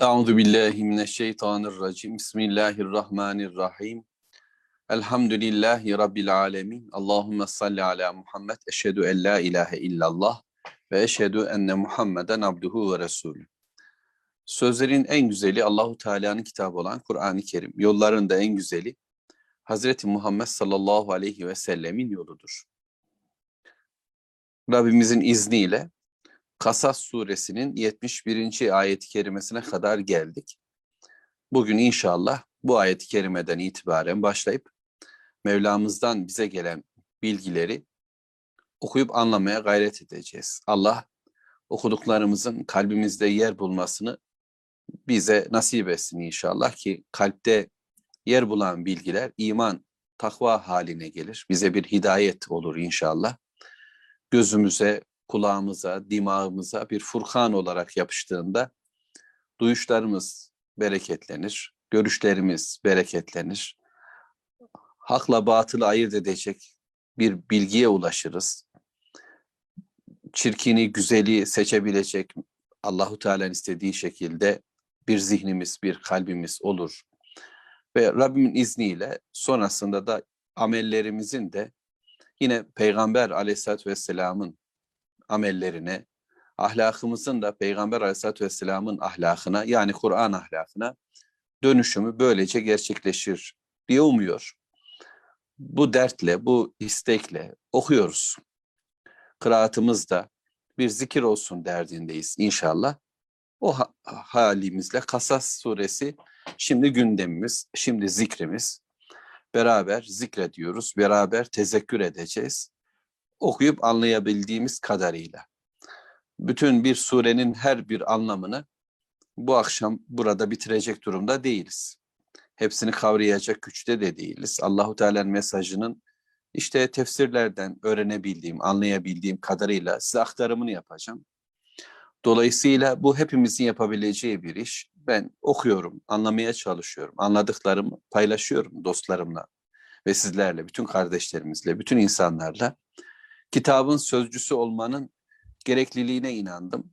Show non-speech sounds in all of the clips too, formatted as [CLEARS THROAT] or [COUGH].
Euzu billahi mineşşeytanirracim. Bismillahirrahmanirrahim. Elhamdülillahi rabbil alamin. Allahumme salli ala Muhammed. Eşhedü en la ilahe illallah ve eşhedü enne Muhammeden abduhu ve resulü. Sözlerin en güzeli Allahu Teala'nın kitabı olan Kur'an-ı Kerim. Yolların da en güzeli Hazreti Muhammed sallallahu aleyhi ve sellemin yoludur. Rabbimizin izniyle Kasas suresinin 71. ayet-i kerimesine kadar geldik. Bugün inşallah bu ayet-i kerimeden itibaren başlayıp Mevlamızdan bize gelen bilgileri okuyup anlamaya gayret edeceğiz. Allah okuduklarımızın kalbimizde yer bulmasını bize nasip etsin inşallah ki kalpte yer bulan bilgiler iman, takva haline gelir. Bize bir hidayet olur inşallah. Gözümüze, kulağımıza, dimağımıza bir furkan olarak yapıştığında duyuşlarımız bereketlenir, görüşlerimiz bereketlenir. Hakla batılı ayırt edecek bir bilgiye ulaşırız. Çirkini, güzeli seçebilecek Allahu Teala'nın istediği şekilde bir zihnimiz, bir kalbimiz olur. Ve Rabbimin izniyle sonrasında da amellerimizin de yine Peygamber aleyhissalatü vesselamın amellerine, ahlakımızın da Peygamber aleyhissalatü vesselamın ahlakına yani Kur'an ahlakına dönüşümü böylece gerçekleşir diye umuyor. Bu dertle, bu istekle okuyoruz. Kıraatımız da bir zikir olsun derdindeyiz inşallah. O ha halimizle Kasas suresi şimdi gündemimiz, şimdi zikrimiz. Beraber zikrediyoruz, beraber tezekkür edeceğiz okuyup anlayabildiğimiz kadarıyla. Bütün bir surenin her bir anlamını bu akşam burada bitirecek durumda değiliz. Hepsini kavrayacak güçte de değiliz. Allahu Teala'nın mesajının işte tefsirlerden öğrenebildiğim, anlayabildiğim kadarıyla size aktarımını yapacağım. Dolayısıyla bu hepimizin yapabileceği bir iş. Ben okuyorum, anlamaya çalışıyorum. Anladıklarımı paylaşıyorum dostlarımla ve sizlerle, bütün kardeşlerimizle, bütün insanlarla kitabın sözcüsü olmanın gerekliliğine inandım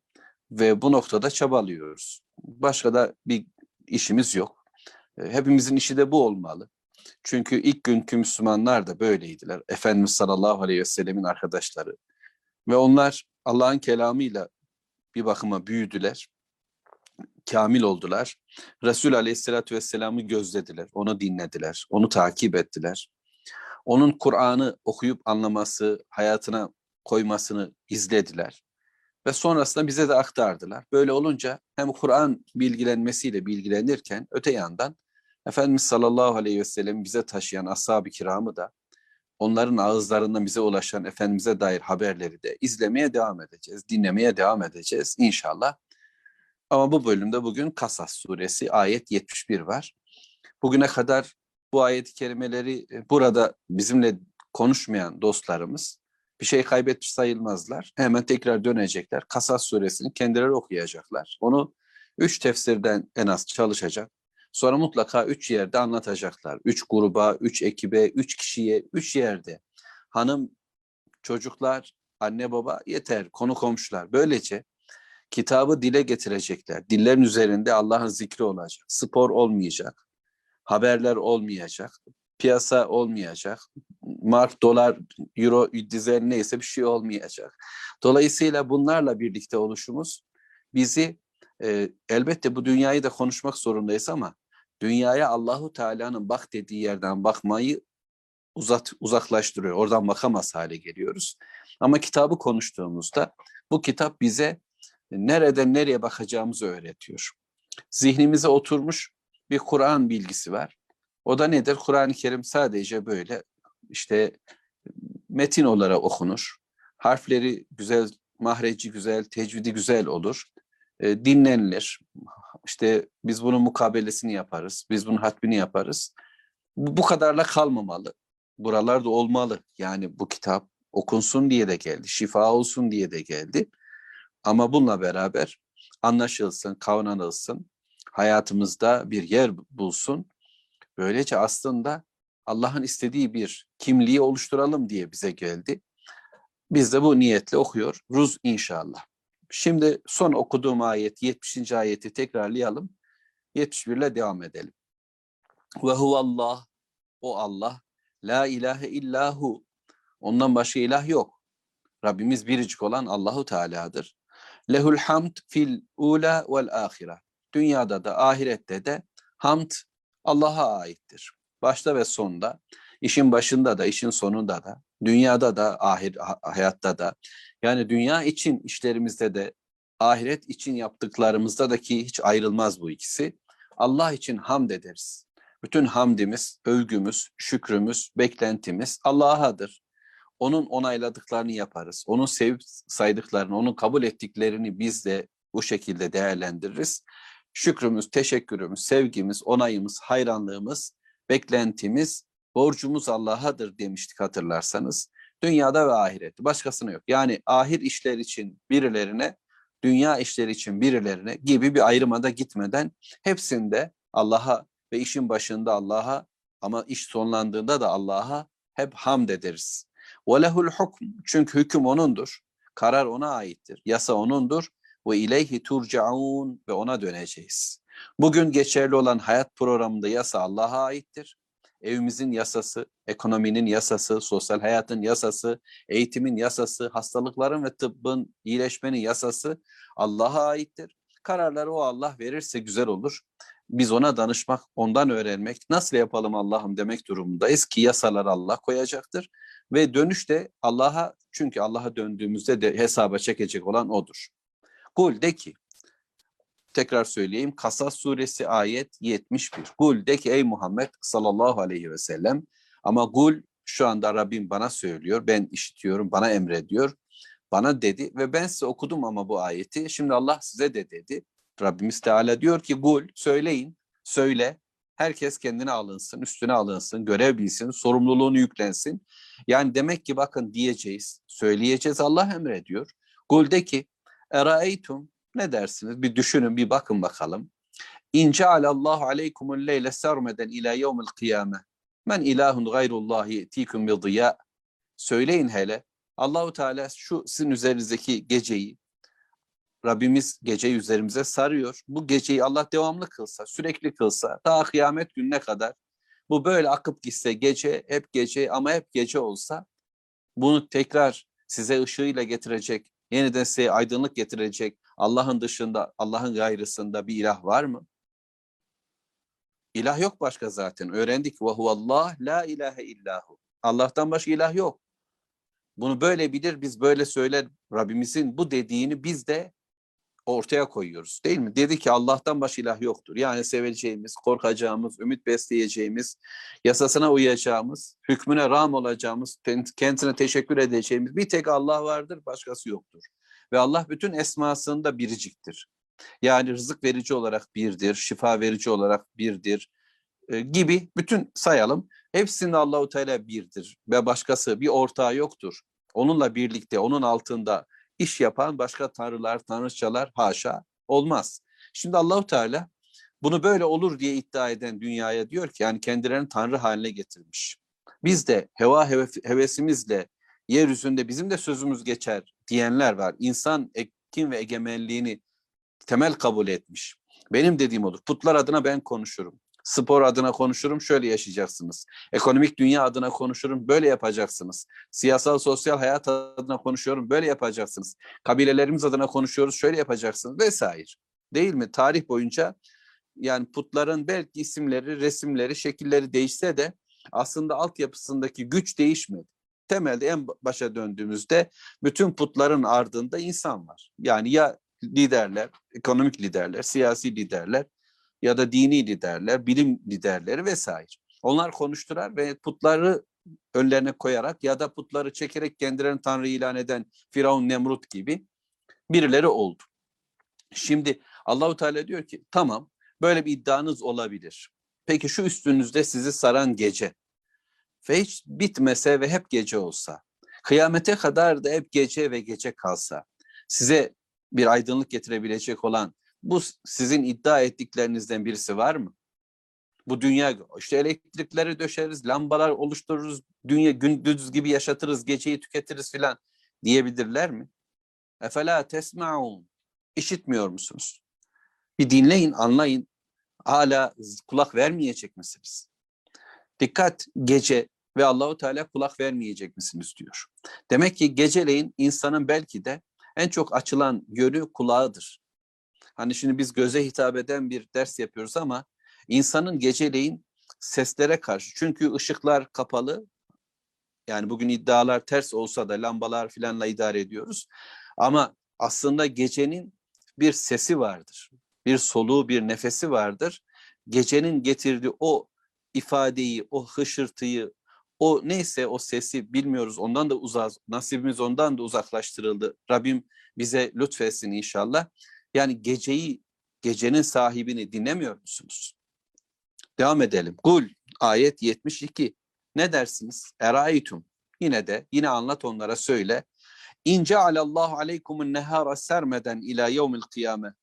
ve bu noktada çabalıyoruz. Başka da bir işimiz yok. E, hepimizin işi de bu olmalı. Çünkü ilk günkü Müslümanlar da böyleydiler. Efendimiz sallallahu aleyhi ve sellemin arkadaşları. Ve onlar Allah'ın kelamıyla bir bakıma büyüdüler. Kamil oldular. Resul aleyhissalatü vesselam'ı gözlediler. Onu dinlediler. Onu takip ettiler onun Kur'an'ı okuyup anlaması, hayatına koymasını izlediler. Ve sonrasında bize de aktardılar. Böyle olunca hem Kur'an bilgilenmesiyle bilgilenirken öte yandan Efendimiz sallallahu aleyhi ve sellem bize taşıyan ashab-ı kiramı da onların ağızlarından bize ulaşan Efendimiz'e dair haberleri de izlemeye devam edeceğiz, dinlemeye devam edeceğiz inşallah. Ama bu bölümde bugün Kasas suresi ayet 71 var. Bugüne kadar bu ayet-i kerimeleri e, burada bizimle konuşmayan dostlarımız bir şey kaybetmiş sayılmazlar. Hemen tekrar dönecekler. Kasas suresini kendileri okuyacaklar. Onu üç tefsirden en az çalışacak. Sonra mutlaka üç yerde anlatacaklar. Üç gruba, üç ekibe, üç kişiye, üç yerde. Hanım, çocuklar, anne baba yeter, konu komşular. Böylece kitabı dile getirecekler. Dillerin üzerinde Allah'ın zikri olacak. Spor olmayacak haberler olmayacak, piyasa olmayacak, mark, dolar, euro dizel neyse bir şey olmayacak. Dolayısıyla bunlarla birlikte oluşumuz bizi e, elbette bu dünyayı da konuşmak zorundayız ama dünyaya Allahu Teala'nın bak dediği yerden bakmayı uzat uzaklaştırıyor. Oradan bakamaz hale geliyoruz. Ama kitabı konuştuğumuzda bu kitap bize nereden nereye bakacağımızı öğretiyor. Zihnimize oturmuş bir Kur'an bilgisi var. O da nedir? Kur'an-ı Kerim sadece böyle işte metin olarak okunur. Harfleri güzel, mahreci güzel, tecvidi güzel olur. E, dinlenilir. İşte biz bunun mukabelesini yaparız. Biz bunun hatmini yaparız. Bu, bu kadarla kalmamalı. Buralarda olmalı. Yani bu kitap okunsun diye de geldi. Şifa olsun diye de geldi. Ama bununla beraber anlaşılsın, kavranılsın hayatımızda bir yer bulsun. Böylece aslında Allah'ın istediği bir kimliği oluşturalım diye bize geldi. Biz de bu niyetle okuyor. Ruz inşallah. Şimdi son okuduğum ayet 70. ayeti tekrarlayalım. 71 ile devam edelim. Ve huvallah o Allah la ilahe illahu ondan başka ilah yok. Rabbimiz biricik olan Allahu Teala'dır. Lehul hamd fil ula vel ahire. Dünyada da ahirette de hamd Allah'a aittir. Başta ve sonda, işin başında da, işin sonunda da, dünyada da, ahir hayatta da. Yani dünya için işlerimizde de, ahiret için yaptıklarımızda da ki hiç ayrılmaz bu ikisi. Allah için hamd ederiz. Bütün hamdimiz, övgümüz, şükrümüz, beklentimiz Allah'adır. Onun onayladıklarını yaparız. Onun sevip saydıklarını, onun kabul ettiklerini biz de bu şekilde değerlendiririz. Şükrümüz, teşekkürümüz, sevgimiz, onayımız, hayranlığımız, beklentimiz, borcumuz Allah'adır demiştik hatırlarsanız. Dünyada ve ahirette. Başkasına yok. Yani ahir işler için birilerine, dünya işleri için birilerine gibi bir ayrımada gitmeden hepsinde Allah'a ve işin başında Allah'a ama iş sonlandığında da Allah'a hep hamd ederiz. وَلَهُ الْحُكْمُ Çünkü hüküm O'nundur. Karar O'na aittir. Yasa O'nundur. Ve ileyhi turcaun ve O'na döneceğiz. Bugün geçerli olan hayat programında yasa Allah'a aittir. Evimizin yasası, ekonominin yasası, sosyal hayatın yasası, eğitimin yasası, hastalıkların ve tıbbın, iyileşmenin yasası Allah'a aittir. Kararları o Allah verirse güzel olur. Biz ona danışmak, ondan öğrenmek, nasıl yapalım Allah'ım demek durumundayız ki yasalar Allah koyacaktır. Ve dönüş de Allah'a çünkü Allah'a döndüğümüzde de hesaba çekecek olan O'dur. Kul de ki, tekrar söyleyeyim Kasas suresi ayet 71. Kul de ki ey Muhammed sallallahu aleyhi ve sellem ama kul şu anda Rabbim bana söylüyor, ben işitiyorum, bana emrediyor. Bana dedi ve ben size okudum ama bu ayeti. Şimdi Allah size de dedi. Rabbimiz Teala diyor ki kul söyleyin, söyle. Herkes kendine alınsın, üstüne alınsın, görev bilsin, sorumluluğunu yüklensin. Yani demek ki bakın diyeceğiz, söyleyeceğiz Allah emrediyor. Kul de ki eraeytum ne dersiniz? Bir düşünün, bir bakın bakalım. İn cealallahu aleykumul leyle sermeden ila yevmil kıyame. Men ilahun gayrullahi yetikum bi diya. Söyleyin hele. Allahu Teala şu sizin üzerinizdeki geceyi Rabbimiz geceyi üzerimize sarıyor. Bu geceyi Allah devamlı kılsa, sürekli kılsa, ta kıyamet gününe kadar bu böyle akıp gitse gece, hep gece ama hep gece olsa bunu tekrar size ışığıyla getirecek, yeniden size aydınlık getirecek Allah'ın dışında, Allah'ın gayrısında bir ilah var mı? İlah yok başka zaten. Öğrendik. Ve huvallah la ilahe illahu. Allah'tan başka ilah yok. Bunu böyle bilir, biz böyle söyler. Rabbimizin bu dediğini biz de ortaya koyuyoruz değil mi? Dedi ki Allah'tan başka ilah yoktur. Yani seveceğimiz, korkacağımız, ümit besleyeceğimiz, yasasına uyacağımız, hükmüne ram olacağımız, kendisine teşekkür edeceğimiz bir tek Allah vardır, başkası yoktur. Ve Allah bütün esmasında biriciktir. Yani rızık verici olarak birdir, şifa verici olarak birdir e, gibi bütün sayalım. Hepsinde Allahu Teala birdir ve başkası bir ortağı yoktur. Onunla birlikte, onun altında iş yapan başka tanrılar, tanrıçalar haşa olmaz. Şimdi Allahu Teala bunu böyle olur diye iddia eden dünyaya diyor ki yani kendilerini tanrı haline getirmiş. Biz de heva hevesimizle yeryüzünde bizim de sözümüz geçer diyenler var. İnsan ekin ve egemenliğini temel kabul etmiş. Benim dediğim olur. Putlar adına ben konuşurum. Spor adına konuşurum, şöyle yaşayacaksınız. Ekonomik dünya adına konuşurum, böyle yapacaksınız. Siyasal, sosyal hayat adına konuşuyorum, böyle yapacaksınız. Kabilelerimiz adına konuşuyoruz, şöyle yapacaksınız vesaire. Değil mi? Tarih boyunca yani putların belki isimleri, resimleri, şekilleri değişse de aslında altyapısındaki güç değişmedi. Temelde en başa döndüğümüzde bütün putların ardında insan var. Yani ya liderler, ekonomik liderler, siyasi liderler ya da dini liderler, bilim liderleri vesaire. Onlar konuştular ve putları önlerine koyarak ya da putları çekerek kendilerini Tanrı ilan eden Firavun Nemrut gibi birileri oldu. Şimdi Allahu Teala diyor ki tamam böyle bir iddianız olabilir. Peki şu üstünüzde sizi saran gece ve hiç bitmese ve hep gece olsa, kıyamete kadar da hep gece ve gece kalsa, size bir aydınlık getirebilecek olan bu sizin iddia ettiklerinizden birisi var mı? Bu dünya işte elektrikleri döşeriz, lambalar oluştururuz, dünya gündüz gibi yaşatırız, geceyi tüketiriz filan diyebilirler mi? Efela tesma'un. İşitmiyor musunuz? Bir dinleyin, anlayın. Hala kulak vermeyecek misiniz? Dikkat gece ve Allahu Teala kulak vermeyecek misiniz diyor. Demek ki geceleyin insanın belki de en çok açılan yönü kulağıdır. Hani şimdi biz göze hitap eden bir ders yapıyoruz ama insanın geceleyin seslere karşı çünkü ışıklar kapalı yani bugün iddialar ters olsa da lambalar filanla idare ediyoruz. Ama aslında gecenin bir sesi vardır. Bir soluğu, bir nefesi vardır. Gecenin getirdiği o ifadeyi, o hışırtıyı, o neyse o sesi bilmiyoruz. Ondan da uzak, nasibimiz ondan da uzaklaştırıldı. Rabbim bize lütfetsin inşallah. Yani geceyi, gecenin sahibini dinlemiyor musunuz? Devam edelim. Kul ayet 72. Ne dersiniz? Eraytum. Yine de yine anlat onlara söyle. İn cealallahu aleykumun nehara sermeden ila yevmil kıyame.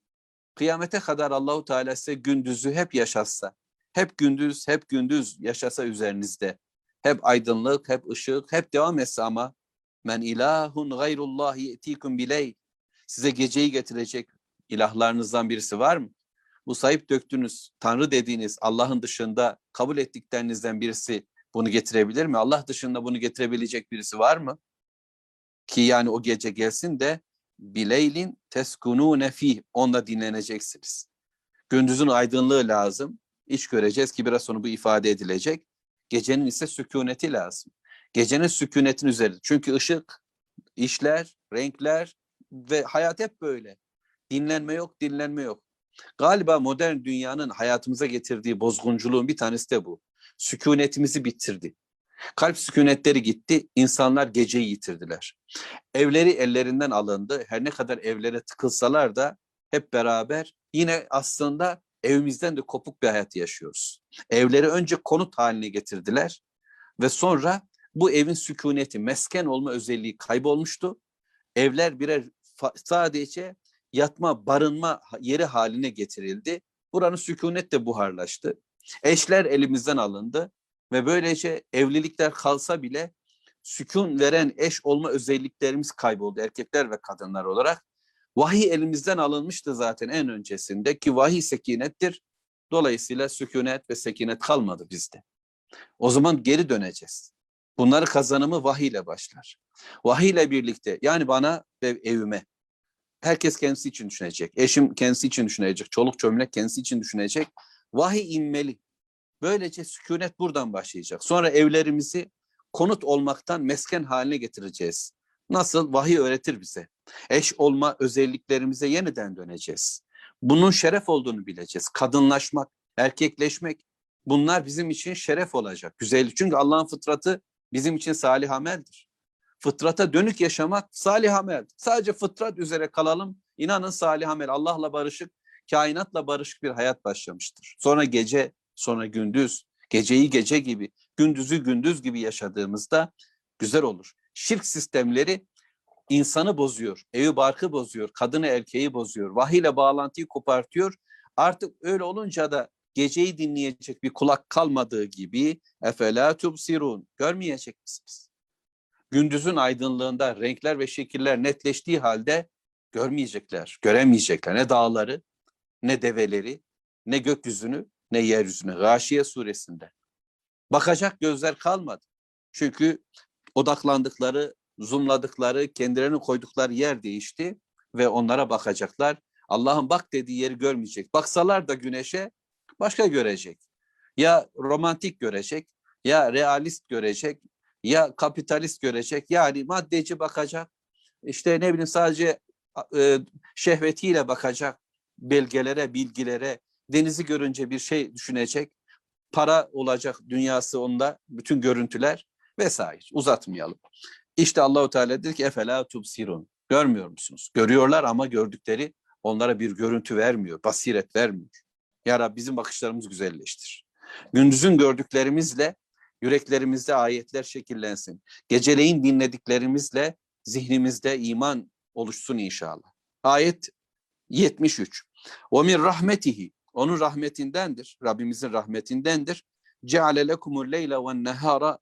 Kıyamete kadar Allahu Teala size gündüzü hep yaşatsa, hep gündüz, hep gündüz yaşasa üzerinizde. Hep aydınlık, hep ışık, hep devam etse ama men ilahun gayrullah ye'tikum bileyl. Size geceyi getirecek ilahlarınızdan birisi var mı? Bu sahip döktüğünüz, Tanrı dediğiniz Allah'ın dışında kabul ettiklerinizden birisi bunu getirebilir mi? Allah dışında bunu getirebilecek birisi var mı? Ki yani o gece gelsin de bileylin teskunu nefi onda dinleneceksiniz. Gündüzün aydınlığı lazım. İş göreceğiz ki biraz sonra bu ifade edilecek. Gecenin ise sükuneti lazım. Gecenin sükunetin üzerinde. Çünkü ışık, işler, renkler ve hayat hep böyle. Dinlenme yok, dinlenme yok. Galiba modern dünyanın hayatımıza getirdiği bozgunculuğun bir tanesi de bu. Sükunetimizi bitirdi. Kalp sükunetleri gitti, insanlar geceyi yitirdiler. Evleri ellerinden alındı. Her ne kadar evlere tıkılsalar da hep beraber yine aslında evimizden de kopuk bir hayat yaşıyoruz. Evleri önce konut haline getirdiler ve sonra bu evin sükuneti, mesken olma özelliği kaybolmuştu. Evler birer sadece yatma, barınma yeri haline getirildi. Buranın sükunet de buharlaştı. Eşler elimizden alındı ve böylece evlilikler kalsa bile sükun veren eş olma özelliklerimiz kayboldu erkekler ve kadınlar olarak. Vahiy elimizden alınmıştı zaten en öncesinde ki vahiy sekinettir. Dolayısıyla sükunet ve sekinet kalmadı bizde. O zaman geri döneceğiz. Bunları kazanımı vahiy ile başlar. Vahiy ile birlikte yani bana ve evime herkes kendisi için düşünecek. Eşim kendisi için düşünecek. Çoluk çömlek kendisi için düşünecek. Vahiy inmeli. Böylece sükunet buradan başlayacak. Sonra evlerimizi konut olmaktan mesken haline getireceğiz. Nasıl? Vahiy öğretir bize. Eş olma özelliklerimize yeniden döneceğiz. Bunun şeref olduğunu bileceğiz. Kadınlaşmak, erkekleşmek bunlar bizim için şeref olacak. Güzellik. Çünkü Allah'ın fıtratı bizim için salih ameldir. Fıtrata dönük yaşamak salih amel. Sadece fıtrat üzere kalalım. İnanın salih amel. Allah'la barışık, kainatla barışık bir hayat başlamıştır. Sonra gece, sonra gündüz, geceyi gece gibi, gündüzü gündüz gibi yaşadığımızda güzel olur. Şirk sistemleri insanı bozuyor, evi barkı bozuyor, kadını erkeği bozuyor, vahiyle bağlantıyı kopartıyor. Artık öyle olunca da geceyi dinleyecek bir kulak kalmadığı gibi efela tubsirun görmeyecek misiniz? Gündüzün aydınlığında renkler ve şekiller netleştiği halde görmeyecekler, göremeyecekler ne dağları, ne develeri, ne gökyüzünü, ne yeryüzünü. Gâşiye suresinde. Bakacak gözler kalmadı. Çünkü odaklandıkları, zoomladıkları, kendilerini koydukları yer değişti ve onlara bakacaklar. Allah'ın bak dediği yeri görmeyecek. Baksalar da güneşe başka görecek. Ya romantik görecek, ya realist görecek, ya kapitalist görecek. Yani maddeci bakacak. İşte ne bileyim sadece e, şehvetiyle bakacak belgelere, bilgilere. Denizi görünce bir şey düşünecek. Para olacak dünyası onda, bütün görüntüler vesaire. Uzatmayalım. İşte Allahu Teala dedi ki efela tubsirun. Görmüyor musunuz? Görüyorlar ama gördükleri onlara bir görüntü vermiyor, basiret vermiyor. Ya Rabbi bizim bakışlarımız güzelleştir. Gündüzün gördüklerimizle yüreklerimizde ayetler şekillensin. Geceleyin dinlediklerimizle zihnimizde iman oluşsun inşallah. Ayet 73. O min rahmetihi. Onun rahmetindendir. Rabbimizin rahmetindendir. Ceale lekumul leyle ve nehara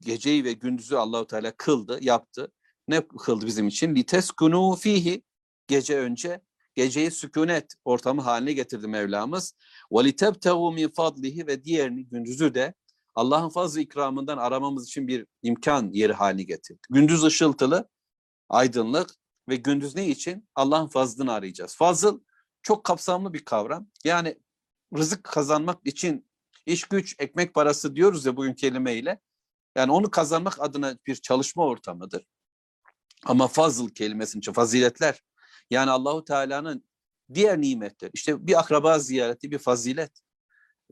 geceyi ve gündüzü Allahu Teala kıldı, yaptı. ne kıldı bizim için? Liteskunu fihi gece önce geceyi sükunet ortamı haline getirdi Mevlamız. Ve litebtehu min fadlihi ve diğerini gündüzü de Allah'ın fazl ikramından aramamız için bir imkan yeri haline getirdi. Gündüz ışıltılı, aydınlık ve gündüz ne için? Allah'ın fazlını arayacağız. Fazıl çok kapsamlı bir kavram. Yani rızık kazanmak için iş güç, ekmek parası diyoruz ya bugün kelimeyle. Yani onu kazanmak adına bir çalışma ortamıdır. Ama fazıl kelimesinin için faziletler yani Allahu Teala'nın diğer nimetler. İşte bir akraba ziyareti bir fazilet.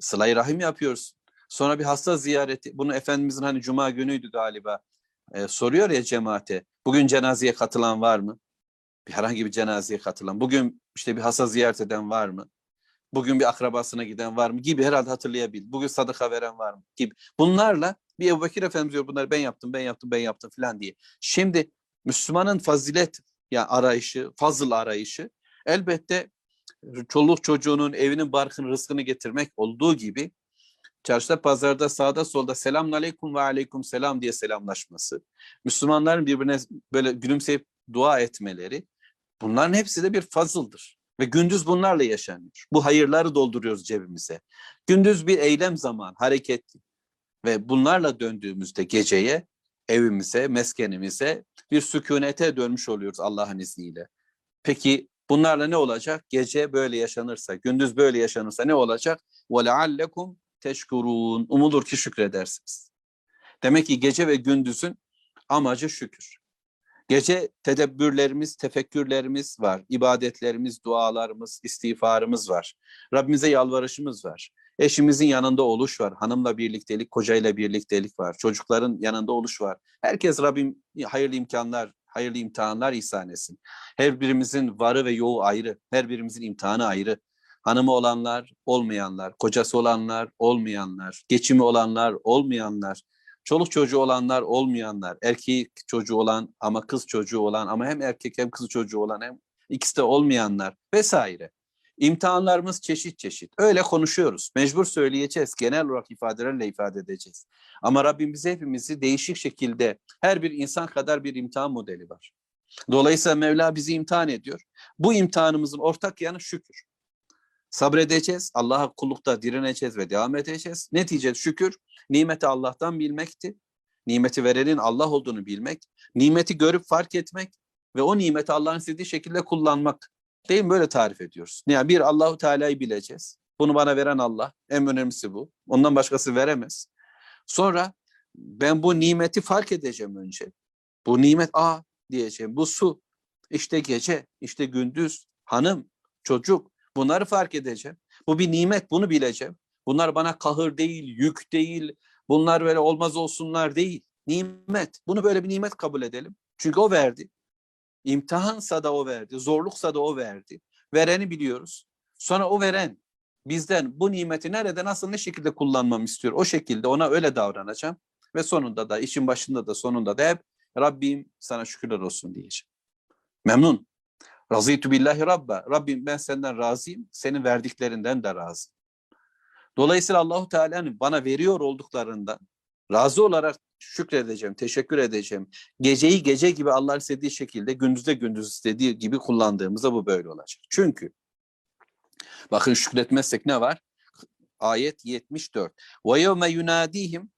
Sıla-i rahim yapıyoruz. Sonra bir hasta ziyareti. Bunu Efendimizin hani cuma günüydü galiba. Ee, soruyor ya cemaate. Bugün cenazeye katılan var mı? Bir herhangi bir cenazeye katılan. Bugün işte bir hasta ziyaret eden var mı? Bugün bir akrabasına giden var mı? Gibi herhalde hatırlayabil. Bugün sadaka veren var mı? Gibi. Bunlarla bir Ebu Bekir Efendimiz diyor bunları ben yaptım, ben yaptım, ben yaptım falan diye. Şimdi Müslümanın fazilet yani arayışı, fazıl arayışı elbette çoluk çocuğunun evinin barkın rızkını getirmek olduğu gibi çarşıda pazarda sağda solda selamun aleyküm ve aleyküm selam diye selamlaşması, Müslümanların birbirine böyle gülümseyip dua etmeleri bunların hepsi de bir fazıldır. Ve gündüz bunlarla yaşanıyor. Bu hayırları dolduruyoruz cebimize. Gündüz bir eylem zaman, hareket ve bunlarla döndüğümüzde geceye evimize, meskenimize bir sükunete dönmüş oluyoruz Allah'ın izniyle. Peki bunlarla ne olacak? Gece böyle yaşanırsa, gündüz böyle yaşanırsa ne olacak? وَلَعَلَّكُمْ teşkurun. Umulur ki şükredersiniz. Demek ki gece ve gündüzün amacı şükür. Gece tedebbürlerimiz, tefekkürlerimiz var. ibadetlerimiz, dualarımız, istiğfarımız var. Rabbimize yalvarışımız var. Eşimizin yanında oluş var. Hanımla birliktelik, kocayla birliktelik var. Çocukların yanında oluş var. Herkes Rabbim hayırlı imkanlar, hayırlı imtihanlar ihsan etsin. Her birimizin varı ve yoğu ayrı. Her birimizin imtihanı ayrı. Hanımı olanlar, olmayanlar, kocası olanlar, olmayanlar, geçimi olanlar, olmayanlar, çoluk çocuğu olanlar, olmayanlar, erkek çocuğu olan ama kız çocuğu olan ama hem erkek hem kız çocuğu olan hem ikisi de olmayanlar vesaire. İmtihanlarımız çeşit çeşit. Öyle konuşuyoruz. Mecbur söyleyeceğiz. Genel olarak ifadelerle ifade edeceğiz. Ama Rabbim bize hepimizi değişik şekilde her bir insan kadar bir imtihan modeli var. Dolayısıyla Mevla bizi imtihan ediyor. Bu imtihanımızın ortak yanı şükür. Sabredeceğiz, Allah'a kullukta direneceğiz ve devam edeceğiz. Netice şükür, nimeti Allah'tan bilmekti. Nimeti verenin Allah olduğunu bilmek, nimeti görüp fark etmek ve o nimeti Allah'ın istediği şekilde kullanmak. Değil mi? Böyle tarif ediyoruz. Yani bir Allahu Teala'yı bileceğiz. Bunu bana veren Allah. En önemlisi bu. Ondan başkası veremez. Sonra ben bu nimeti fark edeceğim önce. Bu nimet a diyeceğim. Bu su. İşte gece, işte gündüz, hanım, çocuk. Bunları fark edeceğim. Bu bir nimet, bunu bileceğim. Bunlar bana kahır değil, yük değil. Bunlar böyle olmaz olsunlar değil. Nimet. Bunu böyle bir nimet kabul edelim. Çünkü o verdi. İmtihansa da o verdi, zorluksa da o verdi. Vereni biliyoruz. Sonra o veren bizden bu nimeti nerede, nasıl, ne şekilde kullanmamı istiyor. O şekilde ona öyle davranacağım. Ve sonunda da, işin başında da sonunda da hep Rabbim sana şükürler olsun diyeceğim. Memnun. Razıytu billahi rabba. Rabbim ben senden razıyım. Senin verdiklerinden de razıyım. Dolayısıyla Allahu Teala'nın bana veriyor olduklarından razı olarak şükredeceğim, teşekkür edeceğim. Geceyi gece gibi Allah istediği şekilde, gündüzde gündüz istediği gibi kullandığımızda bu böyle olacak. Çünkü bakın şükretmezsek ne var? Ayet 74. Ve yevme yunadihim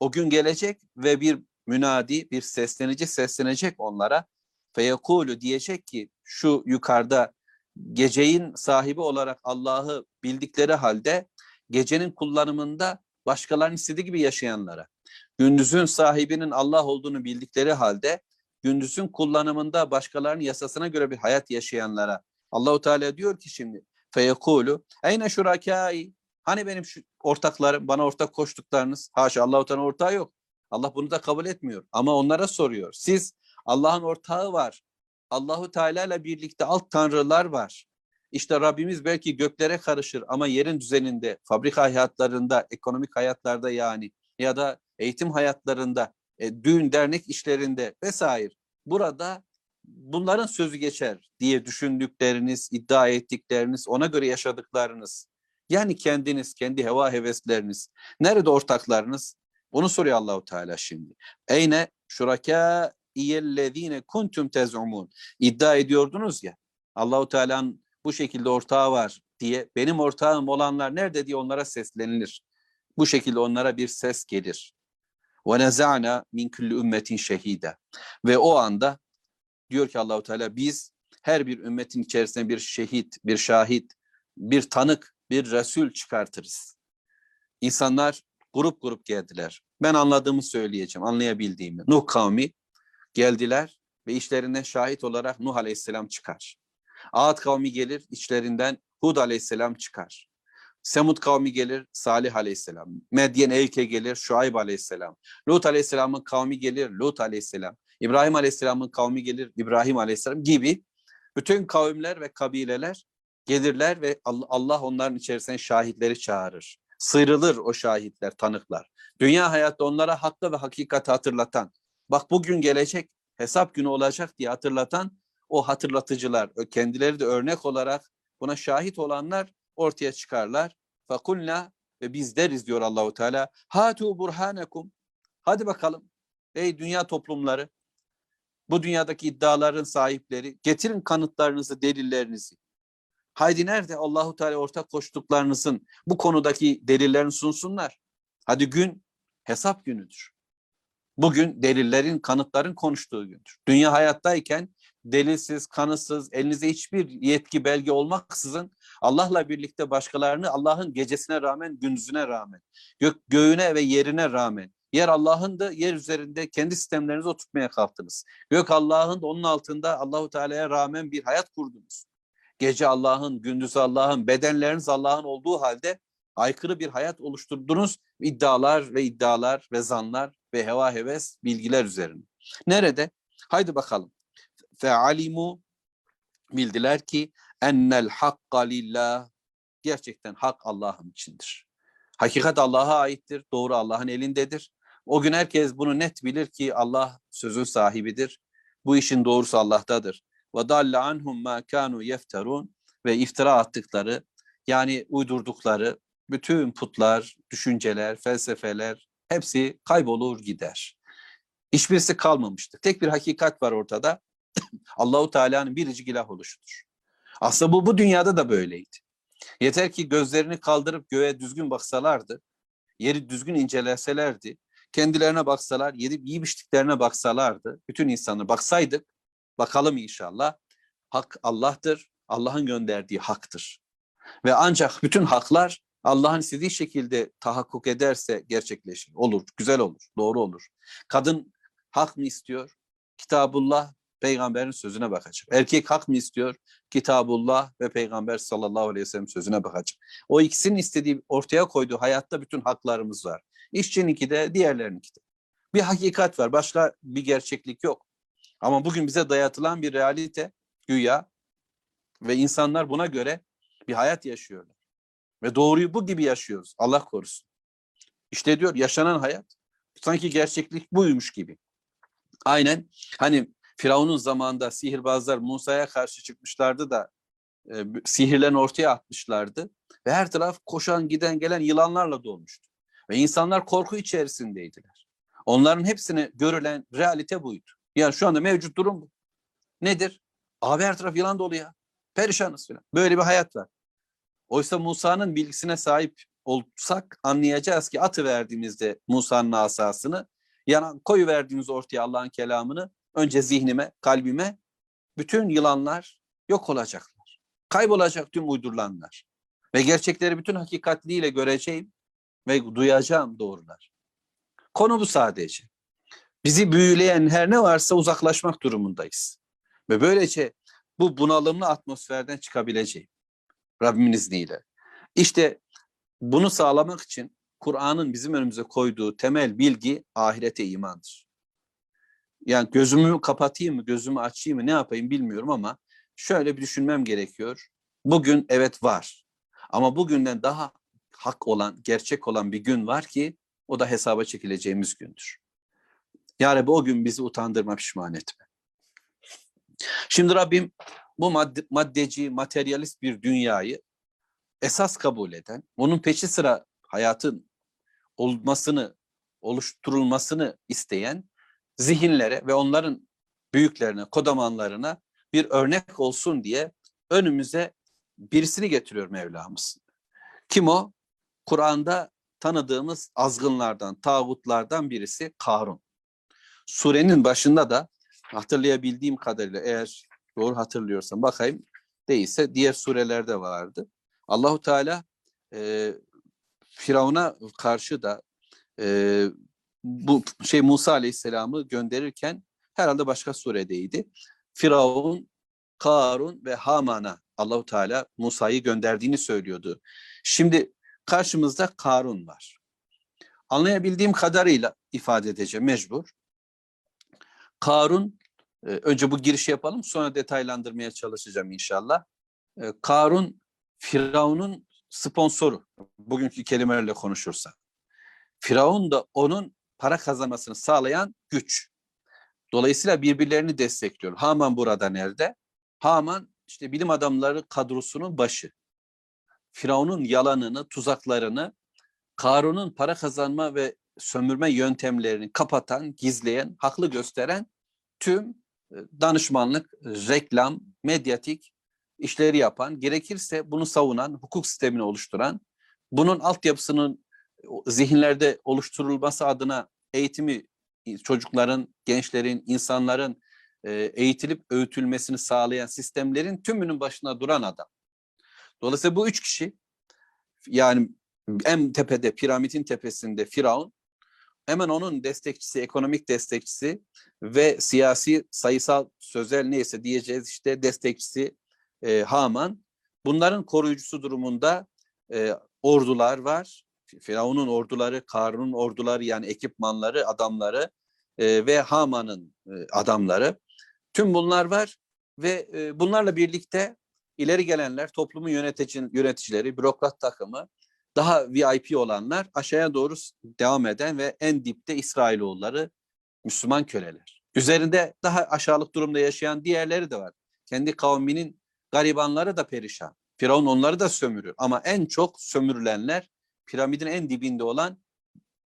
o gün gelecek ve bir münadi, bir seslenici seslenecek onlara. Feyekulu diyecek ki şu yukarıda geceyin sahibi olarak Allah'ı bildikleri halde gecenin kullanımında başkalarının istediği gibi yaşayanlara, gündüzün sahibinin Allah olduğunu bildikleri halde gündüzün kullanımında başkalarının yasasına göre bir hayat yaşayanlara Allahu Teala diyor ki şimdi feyekulu eyne şurakai hani benim şu ortaklarım bana ortak koştuklarınız haşa Allahu Teala ortağı yok. Allah bunu da kabul etmiyor ama onlara soruyor. Siz Allah'ın ortağı var. Allahu Teala ile birlikte alt tanrılar var. İşte Rabbimiz belki göklere karışır ama yerin düzeninde, fabrika hayatlarında, ekonomik hayatlarda yani ya da eğitim hayatlarında, e, düğün dernek işlerinde vesaire. Burada bunların sözü geçer diye düşündükleriniz, iddia ettikleriniz, ona göre yaşadıklarınız. Yani kendiniz, kendi heva hevesleriniz. Nerede ortaklarınız? Bunu soruyor Allahu Teala şimdi. Eyne şuraka iyellezine kuntum tezumun. İddia ediyordunuz ya. Allahu Teala'nın bu şekilde ortağı var diye benim ortağım olanlar nerede diye onlara seslenilir. Bu şekilde onlara bir ses gelir. Neza'na min kulli ümmetin şehide. Ve o anda diyor ki Allahu Teala biz her bir ümmetin içerisine bir şehit, bir şahit, bir tanık, bir resul çıkartırız. İnsanlar grup grup geldiler. Ben anladığımı söyleyeceğim, anlayabildiğimi. Nuh kavmi geldiler ve işlerinden şahit olarak Nuh Aleyhisselam çıkar. Ad kavmi gelir, içlerinden Hud Aleyhisselam çıkar. Semud kavmi gelir, Salih Aleyhisselam. Medyen Evke gelir, Şuayb Aleyhisselam. Lut Aleyhisselam'ın kavmi gelir, Lut Aleyhisselam. İbrahim Aleyhisselam'ın kavmi gelir, İbrahim Aleyhisselam gibi bütün kavimler ve kabileler gelirler ve Allah onların içerisine şahitleri çağırır. Sıyrılır o şahitler, tanıklar. Dünya hayatta onlara hakkı ve hakikati hatırlatan, bak bugün gelecek, hesap günü olacak diye hatırlatan o hatırlatıcılar, kendileri de örnek olarak buna şahit olanlar ortaya çıkarlar. Fakulna ve biz deriz diyor Allahu Teala. Hatu burhanekum. Hadi bakalım. Ey dünya toplumları, bu dünyadaki iddiaların sahipleri, getirin kanıtlarınızı, delillerinizi. Haydi nerede Allahu Teala ortak koştuklarınızın bu konudaki delillerini sunsunlar. Hadi gün hesap günüdür. Bugün delillerin, kanıtların konuştuğu gündür. Dünya hayattayken delilsiz, kanıtsız, elinize hiçbir yetki, belge olmaksızın Allah'la birlikte başkalarını Allah'ın gecesine rağmen, gündüzüne rağmen, gök, göğüne ve yerine rağmen, yer Allah'ın da yer üzerinde kendi sistemlerinizi oturtmaya kalktınız. Gök Allah'ın da onun altında Allahu Teala'ya rağmen bir hayat kurdunuz. Gece Allah'ın, gündüz Allah'ın, bedenleriniz Allah'ın olduğu halde aykırı bir hayat oluşturdunuz. iddialar ve iddialar ve zanlar ve heva heves bilgiler üzerine. Nerede? Haydi bakalım. Fealimu bildiler ki ennel hakka lillah gerçekten hak Allah'ın içindir. Hakikat Allah'a aittir. Doğru Allah'ın elindedir. O gün herkes bunu net bilir ki Allah sözün sahibidir. Bu işin doğrusu Allah'tadır. Ve dalle anhum ma kanu yefterun ve iftira attıkları yani uydurdukları bütün putlar, düşünceler, felsefeler hepsi kaybolur gider. Hiçbirisi kalmamıştır. Tek bir hakikat var ortada. [CLEARS THROAT] Allahu Teala'nın biricik ilah oluşudur. Aslında bu bu dünyada da böyleydi. Yeter ki gözlerini kaldırıp göğe düzgün baksalardı, yeri düzgün inceleselerdi, kendilerine baksalar, yedip yiyip içtiklerine baksalardı, bütün insanlara baksaydık, bakalım inşallah, hak Allah'tır, Allah'ın gönderdiği haktır. Ve ancak bütün haklar Allah'ın istediği şekilde tahakkuk ederse gerçekleşir. Olur, güzel olur, doğru olur. Kadın hak mı istiyor? Kitabullah, peygamberin sözüne bakacak. Erkek hak mı istiyor? Kitabullah ve peygamber sallallahu aleyhi ve sellem sözüne bakacak. O ikisinin istediği, ortaya koyduğu hayatta bütün haklarımız var. İşçininki de, diğerlerininki de. Bir hakikat var, başka bir gerçeklik yok. Ama bugün bize dayatılan bir realite güya ve insanlar buna göre bir hayat yaşıyorlar. Ve doğruyu bu gibi yaşıyoruz. Allah korusun. İşte diyor yaşanan hayat sanki gerçeklik buymuş gibi. Aynen hani Firavun'un zamanında sihirbazlar Musa'ya karşı çıkmışlardı da e, sihirlerini ortaya atmışlardı. Ve her taraf koşan giden gelen yılanlarla dolmuştu. Ve insanlar korku içerisindeydiler. Onların hepsine görülen realite buydu. Yani şu anda mevcut durum bu. Nedir? Abi her taraf yılan dolu ya. Perişanız falan. Böyle bir hayat var. Oysa Musa'nın bilgisine sahip olsak anlayacağız ki atı verdiğimizde Musa'nın asasını yana koyu verdiğimiz ortaya Allah'ın kelamını önce zihnime, kalbime bütün yılanlar yok olacaklar. Kaybolacak tüm uydurulanlar. Ve gerçekleri bütün hakikatliğiyle göreceğim ve duyacağım doğrular. Konu bu sadece. Bizi büyüleyen her ne varsa uzaklaşmak durumundayız. Ve böylece bu bunalımlı atmosferden çıkabileceğim. Rabbimin izniyle. İşte bunu sağlamak için Kur'an'ın bizim önümüze koyduğu temel bilgi ahirete imandır. Yani gözümü kapatayım mı, gözümü açayım mı, ne yapayım bilmiyorum ama şöyle bir düşünmem gerekiyor. Bugün evet var. Ama bugünden daha hak olan, gerçek olan bir gün var ki o da hesaba çekileceğimiz gündür. Ya Rabbi o gün bizi utandırma, pişman etme. Şimdi Rabbim bu madde, maddeci, materyalist bir dünyayı esas kabul eden, bunun peşi sıra hayatın olmasını, oluşturulmasını isteyen zihinlere ve onların büyüklerine, kodamanlarına bir örnek olsun diye önümüze birisini getiriyor Mevlamız. Kim o? Kur'an'da tanıdığımız azgınlardan, tağutlardan birisi Karun. Surenin başında da hatırlayabildiğim kadarıyla eğer doğru hatırlıyorsam bakayım değilse diğer surelerde vardı. Allahu Teala e, Firavun'a karşı da e, bu şey Musa Aleyhisselam'ı gönderirken herhalde başka suredeydi. Firavun, Karun ve Haman'a Allahu Teala Musa'yı gönderdiğini söylüyordu. Şimdi karşımızda Karun var. Anlayabildiğim kadarıyla ifade edeceğim mecbur. Karun, e, önce bu girişi yapalım sonra detaylandırmaya çalışacağım inşallah. E, Karun, Firavun'un sponsoru. Bugünkü kelimelerle konuşursak. Firavun da onun para kazanmasını sağlayan güç. Dolayısıyla birbirlerini destekliyor. Haman burada nerede? Haman işte bilim adamları kadrosunun başı. Firavun'un yalanını, tuzaklarını, Karun'un para kazanma ve sömürme yöntemlerini kapatan, gizleyen, haklı gösteren tüm danışmanlık, reklam, medyatik işleri yapan, gerekirse bunu savunan, hukuk sistemini oluşturan, bunun altyapısının zihinlerde oluşturulması adına eğitimi çocukların, gençlerin, insanların e, eğitilip öğütülmesini sağlayan sistemlerin tümünün başına duran adam. Dolayısıyla bu üç kişi yani en tepede piramidin tepesinde Firavun hemen onun destekçisi, ekonomik destekçisi ve siyasi, sayısal, sözel neyse diyeceğiz işte destekçisi e, Haman. Bunların koruyucusu durumunda e, ordular var. Firavun'un orduları, Karun'un orduları yani ekipmanları, adamları e, ve Haman'ın e, adamları. Tüm bunlar var ve e, bunlarla birlikte ileri gelenler, toplumun yönetici, yöneticileri, bürokrat takımı, daha VIP olanlar aşağıya doğru devam eden ve en dipte İsrailoğulları, Müslüman köleler. Üzerinde daha aşağılık durumda yaşayan diğerleri de var. Kendi kavminin garibanları da perişan. Firavun onları da sömürüyor. Ama en çok sömürülenler piramidin en dibinde olan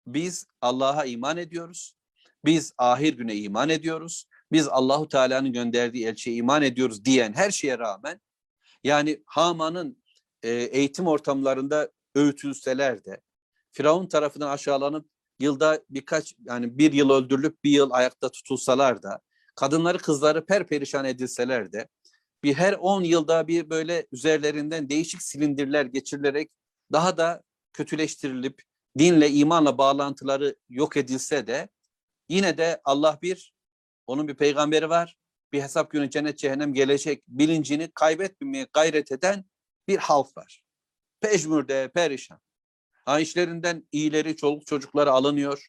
biz Allah'a iman ediyoruz. Biz ahir güne iman ediyoruz. Biz Allahu Teala'nın gönderdiği elçiye iman ediyoruz diyen her şeye rağmen yani Haman'ın eğitim ortamlarında öğütülseler de Firavun tarafından aşağılanıp yılda birkaç yani bir yıl öldürülüp bir yıl ayakta tutulsalar da kadınları kızları perperişan edilseler de bir her 10 yılda bir böyle üzerlerinden değişik silindirler geçirilerek daha da kötüleştirilip dinle imanla bağlantıları yok edilse de yine de Allah bir onun bir peygamberi var. Bir hesap günü cennet cehennem gelecek bilincini kaybetmemeye gayret eden bir halk var. Peşmürde, perişan. Ha işlerinden iyileri, çoluk çocukları alınıyor.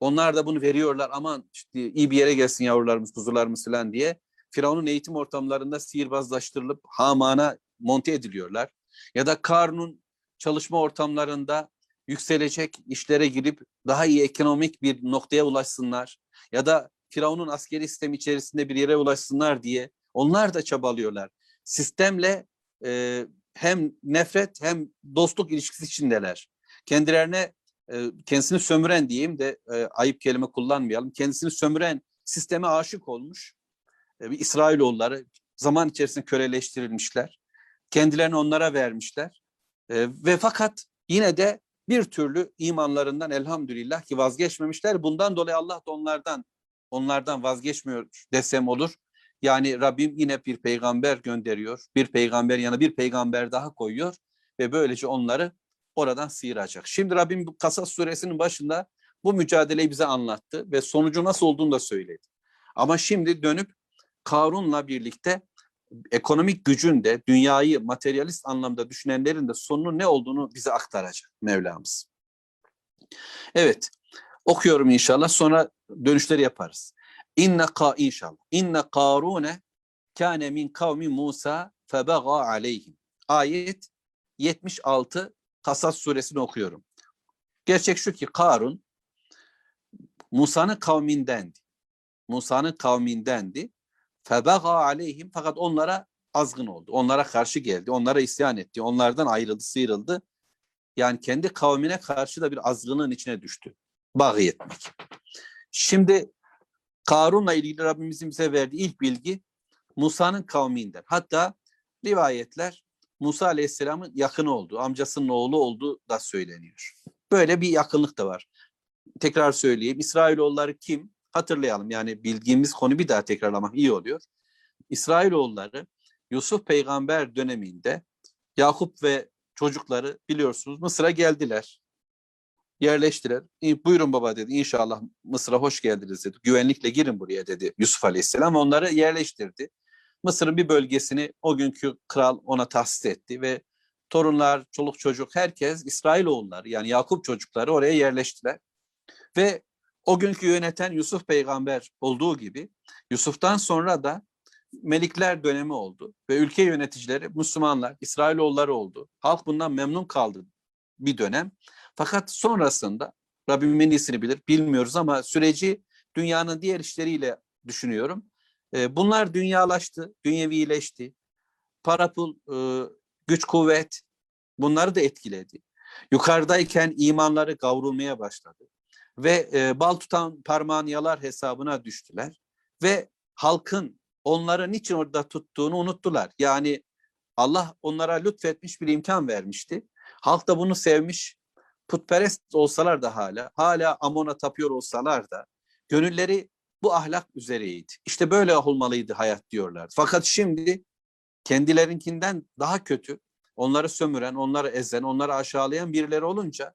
Onlar da bunu veriyorlar. Aman işte iyi bir yere gelsin yavrularımız, kuzularımız falan diye. Firavun'un eğitim ortamlarında sihirbazlaştırılıp Haman'a monte ediliyorlar. Ya da Karun'un çalışma ortamlarında yükselecek işlere girip daha iyi ekonomik bir noktaya ulaşsınlar. Ya da Firavun'un askeri sistem içerisinde bir yere ulaşsınlar diye onlar da çabalıyorlar. Sistemle e, hem nefret hem dostluk ilişkisi içindeler. Kendilerine e, kendisini sömüren diyeyim de e, ayıp kelime kullanmayalım. Kendisini sömüren sisteme aşık olmuş e, bir İsrailoğulları zaman içerisinde köleleştirilmişler. Kendilerini onlara vermişler. Ve fakat yine de bir türlü imanlarından elhamdülillah ki vazgeçmemişler. Bundan dolayı Allah da onlardan onlardan vazgeçmiyor desem olur. Yani Rabbim yine bir peygamber gönderiyor. Bir peygamber yana bir peygamber daha koyuyor ve böylece onları oradan sıyıracak. Şimdi Rabbim Kasas suresinin başında bu mücadeleyi bize anlattı ve sonucu nasıl olduğunu da söyledi. Ama şimdi dönüp Karun'la birlikte ekonomik gücün de dünyayı materyalist anlamda düşünenlerin de sonunun ne olduğunu bize aktaracak Mevlamız. Evet, okuyorum inşallah sonra dönüşleri yaparız. İnne ka inşallah. İnne Karune kâne min kavmi Musa febaga aleyhim. Ayet 76 Kasas suresini okuyorum. Gerçek şu ki Karun Musa'nın kavmindendi. Musa'nın kavmindendi. Febaga aleyhim fakat onlara azgın oldu. Onlara karşı geldi. Onlara isyan etti. Onlardan ayrıldı, sıyrıldı. Yani kendi kavmine karşı da bir azgınlığın içine düştü. Bağı etmek. Şimdi Karun'la ilgili Rabbimizin bize verdiği ilk bilgi Musa'nın kavminden. Hatta rivayetler Musa Aleyhisselam'ın yakını olduğu, amcasının oğlu olduğu da söyleniyor. Böyle bir yakınlık da var. Tekrar söyleyeyim. İsrailoğulları kim? Hatırlayalım. Yani bildiğimiz konu bir daha tekrarlamak iyi oluyor. İsrailoğulları Yusuf peygamber döneminde Yakup ve çocukları biliyorsunuz Mısır'a geldiler. Yerleştiler. "İyi, Buyurun baba dedi. İnşallah Mısır'a hoş geldiniz dedi. Güvenlikle girin buraya dedi Yusuf Aleyhisselam. Onları yerleştirdi. Mısır'ın bir bölgesini o günkü kral ona tahsis etti ve torunlar, çoluk çocuk herkes İsrailoğulları yani Yakup çocukları oraya yerleştiler. Ve o günkü yöneten Yusuf peygamber olduğu gibi Yusuf'tan sonra da Melikler dönemi oldu ve ülke yöneticileri Müslümanlar, İsrailoğulları oldu. Halk bundan memnun kaldı bir dönem. Fakat sonrasında Rabbim en iyisini bilir, bilmiyoruz ama süreci dünyanın diğer işleriyle düşünüyorum. E, bunlar dünyalaştı, dünyevileşti. Para pul, e, güç kuvvet bunları da etkiledi. Yukarıdayken imanları kavrulmaya başladı. Ve e, bal tutan parmağın yalar hesabına düştüler. Ve halkın onları niçin orada tuttuğunu unuttular. Yani Allah onlara lütfetmiş bir imkan vermişti. Halk da bunu sevmiş. Putperest olsalar da hala, hala Amon'a tapıyor olsalar da gönülleri bu ahlak üzereydi. İşte böyle olmalıydı hayat diyorlar. Fakat şimdi kendilerinkinden daha kötü, onları sömüren, onları ezen, onları aşağılayan birileri olunca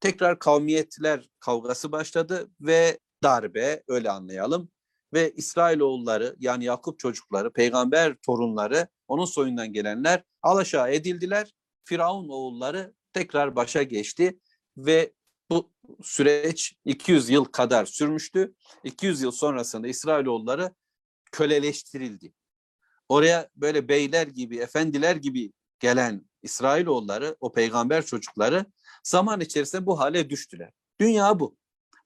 tekrar kavmiyetler kavgası başladı ve darbe öyle anlayalım ve İsrailoğulları yani Yakup çocukları, peygamber torunları, onun soyundan gelenler alaşağı edildiler. Firavun oğulları tekrar başa geçti ve bu süreç 200 yıl kadar sürmüştü. 200 yıl sonrasında İsrailoğulları köleleştirildi. Oraya böyle beyler gibi, efendiler gibi gelen İsrailoğulları, o peygamber çocukları zaman içerisinde bu hale düştüler. Dünya bu.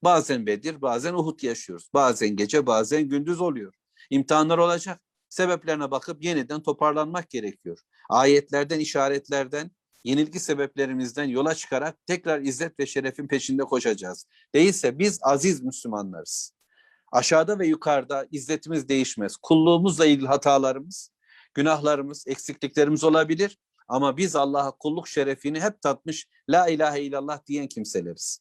Bazen Bedir, bazen Uhud yaşıyoruz. Bazen gece, bazen gündüz oluyor. İmtihanlar olacak. Sebeplerine bakıp yeniden toparlanmak gerekiyor. Ayetlerden, işaretlerden, yenilgi sebeplerimizden yola çıkarak tekrar izzet ve şerefin peşinde koşacağız. Değilse biz aziz Müslümanlarız. Aşağıda ve yukarıda izzetimiz değişmez. Kulluğumuzla ilgili hatalarımız, günahlarımız, eksikliklerimiz olabilir. Ama biz Allah'a kulluk şerefini hep tatmış, la ilahe illallah diyen kimseleriz.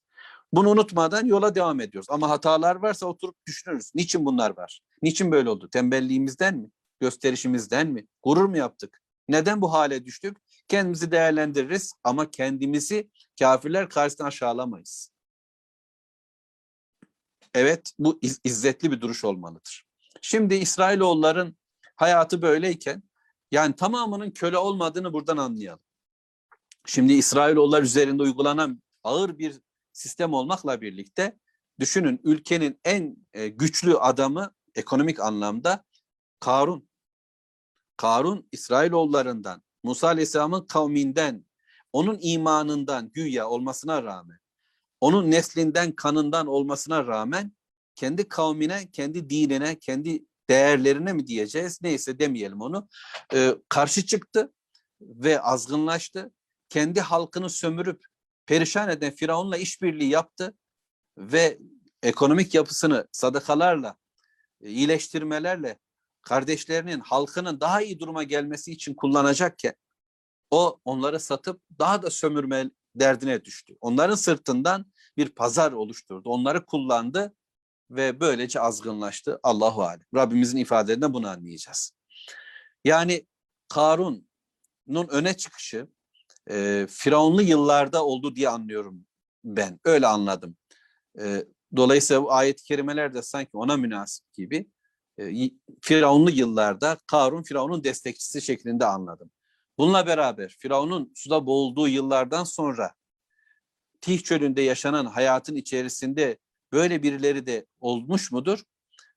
Bunu unutmadan yola devam ediyoruz. Ama hatalar varsa oturup düşünürüz. Niçin bunlar var? Niçin böyle oldu? Tembelliğimizden mi? Gösterişimizden mi? Gurur mu yaptık? Neden bu hale düştük? Kendimizi değerlendiririz ama kendimizi kafirler karşısında aşağılamayız. Evet bu iz- izzetli bir duruş olmalıdır. Şimdi İsrailoğulların hayatı böyleyken yani tamamının köle olmadığını buradan anlayalım. Şimdi İsrailoğullar üzerinde uygulanan ağır bir sistem olmakla birlikte düşünün ülkenin en e, güçlü adamı ekonomik anlamda Karun. Karun İsrailoğullarından, Musa Aleyhisselam'ın kavminden, onun imanından güya olmasına rağmen, onun neslinden, kanından olmasına rağmen kendi kavmine, kendi dinine, kendi değerlerine mi diyeceğiz neyse demeyelim onu e, karşı çıktı ve azgınlaştı. Kendi halkını sömürüp perişan eden Firavun'la işbirliği yaptı ve ekonomik yapısını sadakalarla, iyileştirmelerle kardeşlerinin, halkının daha iyi duruma gelmesi için kullanacakken o onları satıp daha da sömürme derdine düştü. Onların sırtından bir pazar oluşturdu. Onları kullandı ve böylece azgınlaştı. Allahu alem. Rabbimizin ifadelerinden bunu anlayacağız. Yani Karun'un öne çıkışı e, Firavunlu yıllarda oldu diye anlıyorum ben. Öyle anladım. E, dolayısıyla ayet-i kerimeler de sanki ona münasip gibi Firavunlu yıllarda Karun Firavun'un destekçisi şeklinde anladım. Bununla beraber Firavun'un suda boğulduğu yıllardan sonra Tih çölünde yaşanan hayatın içerisinde böyle birileri de olmuş mudur?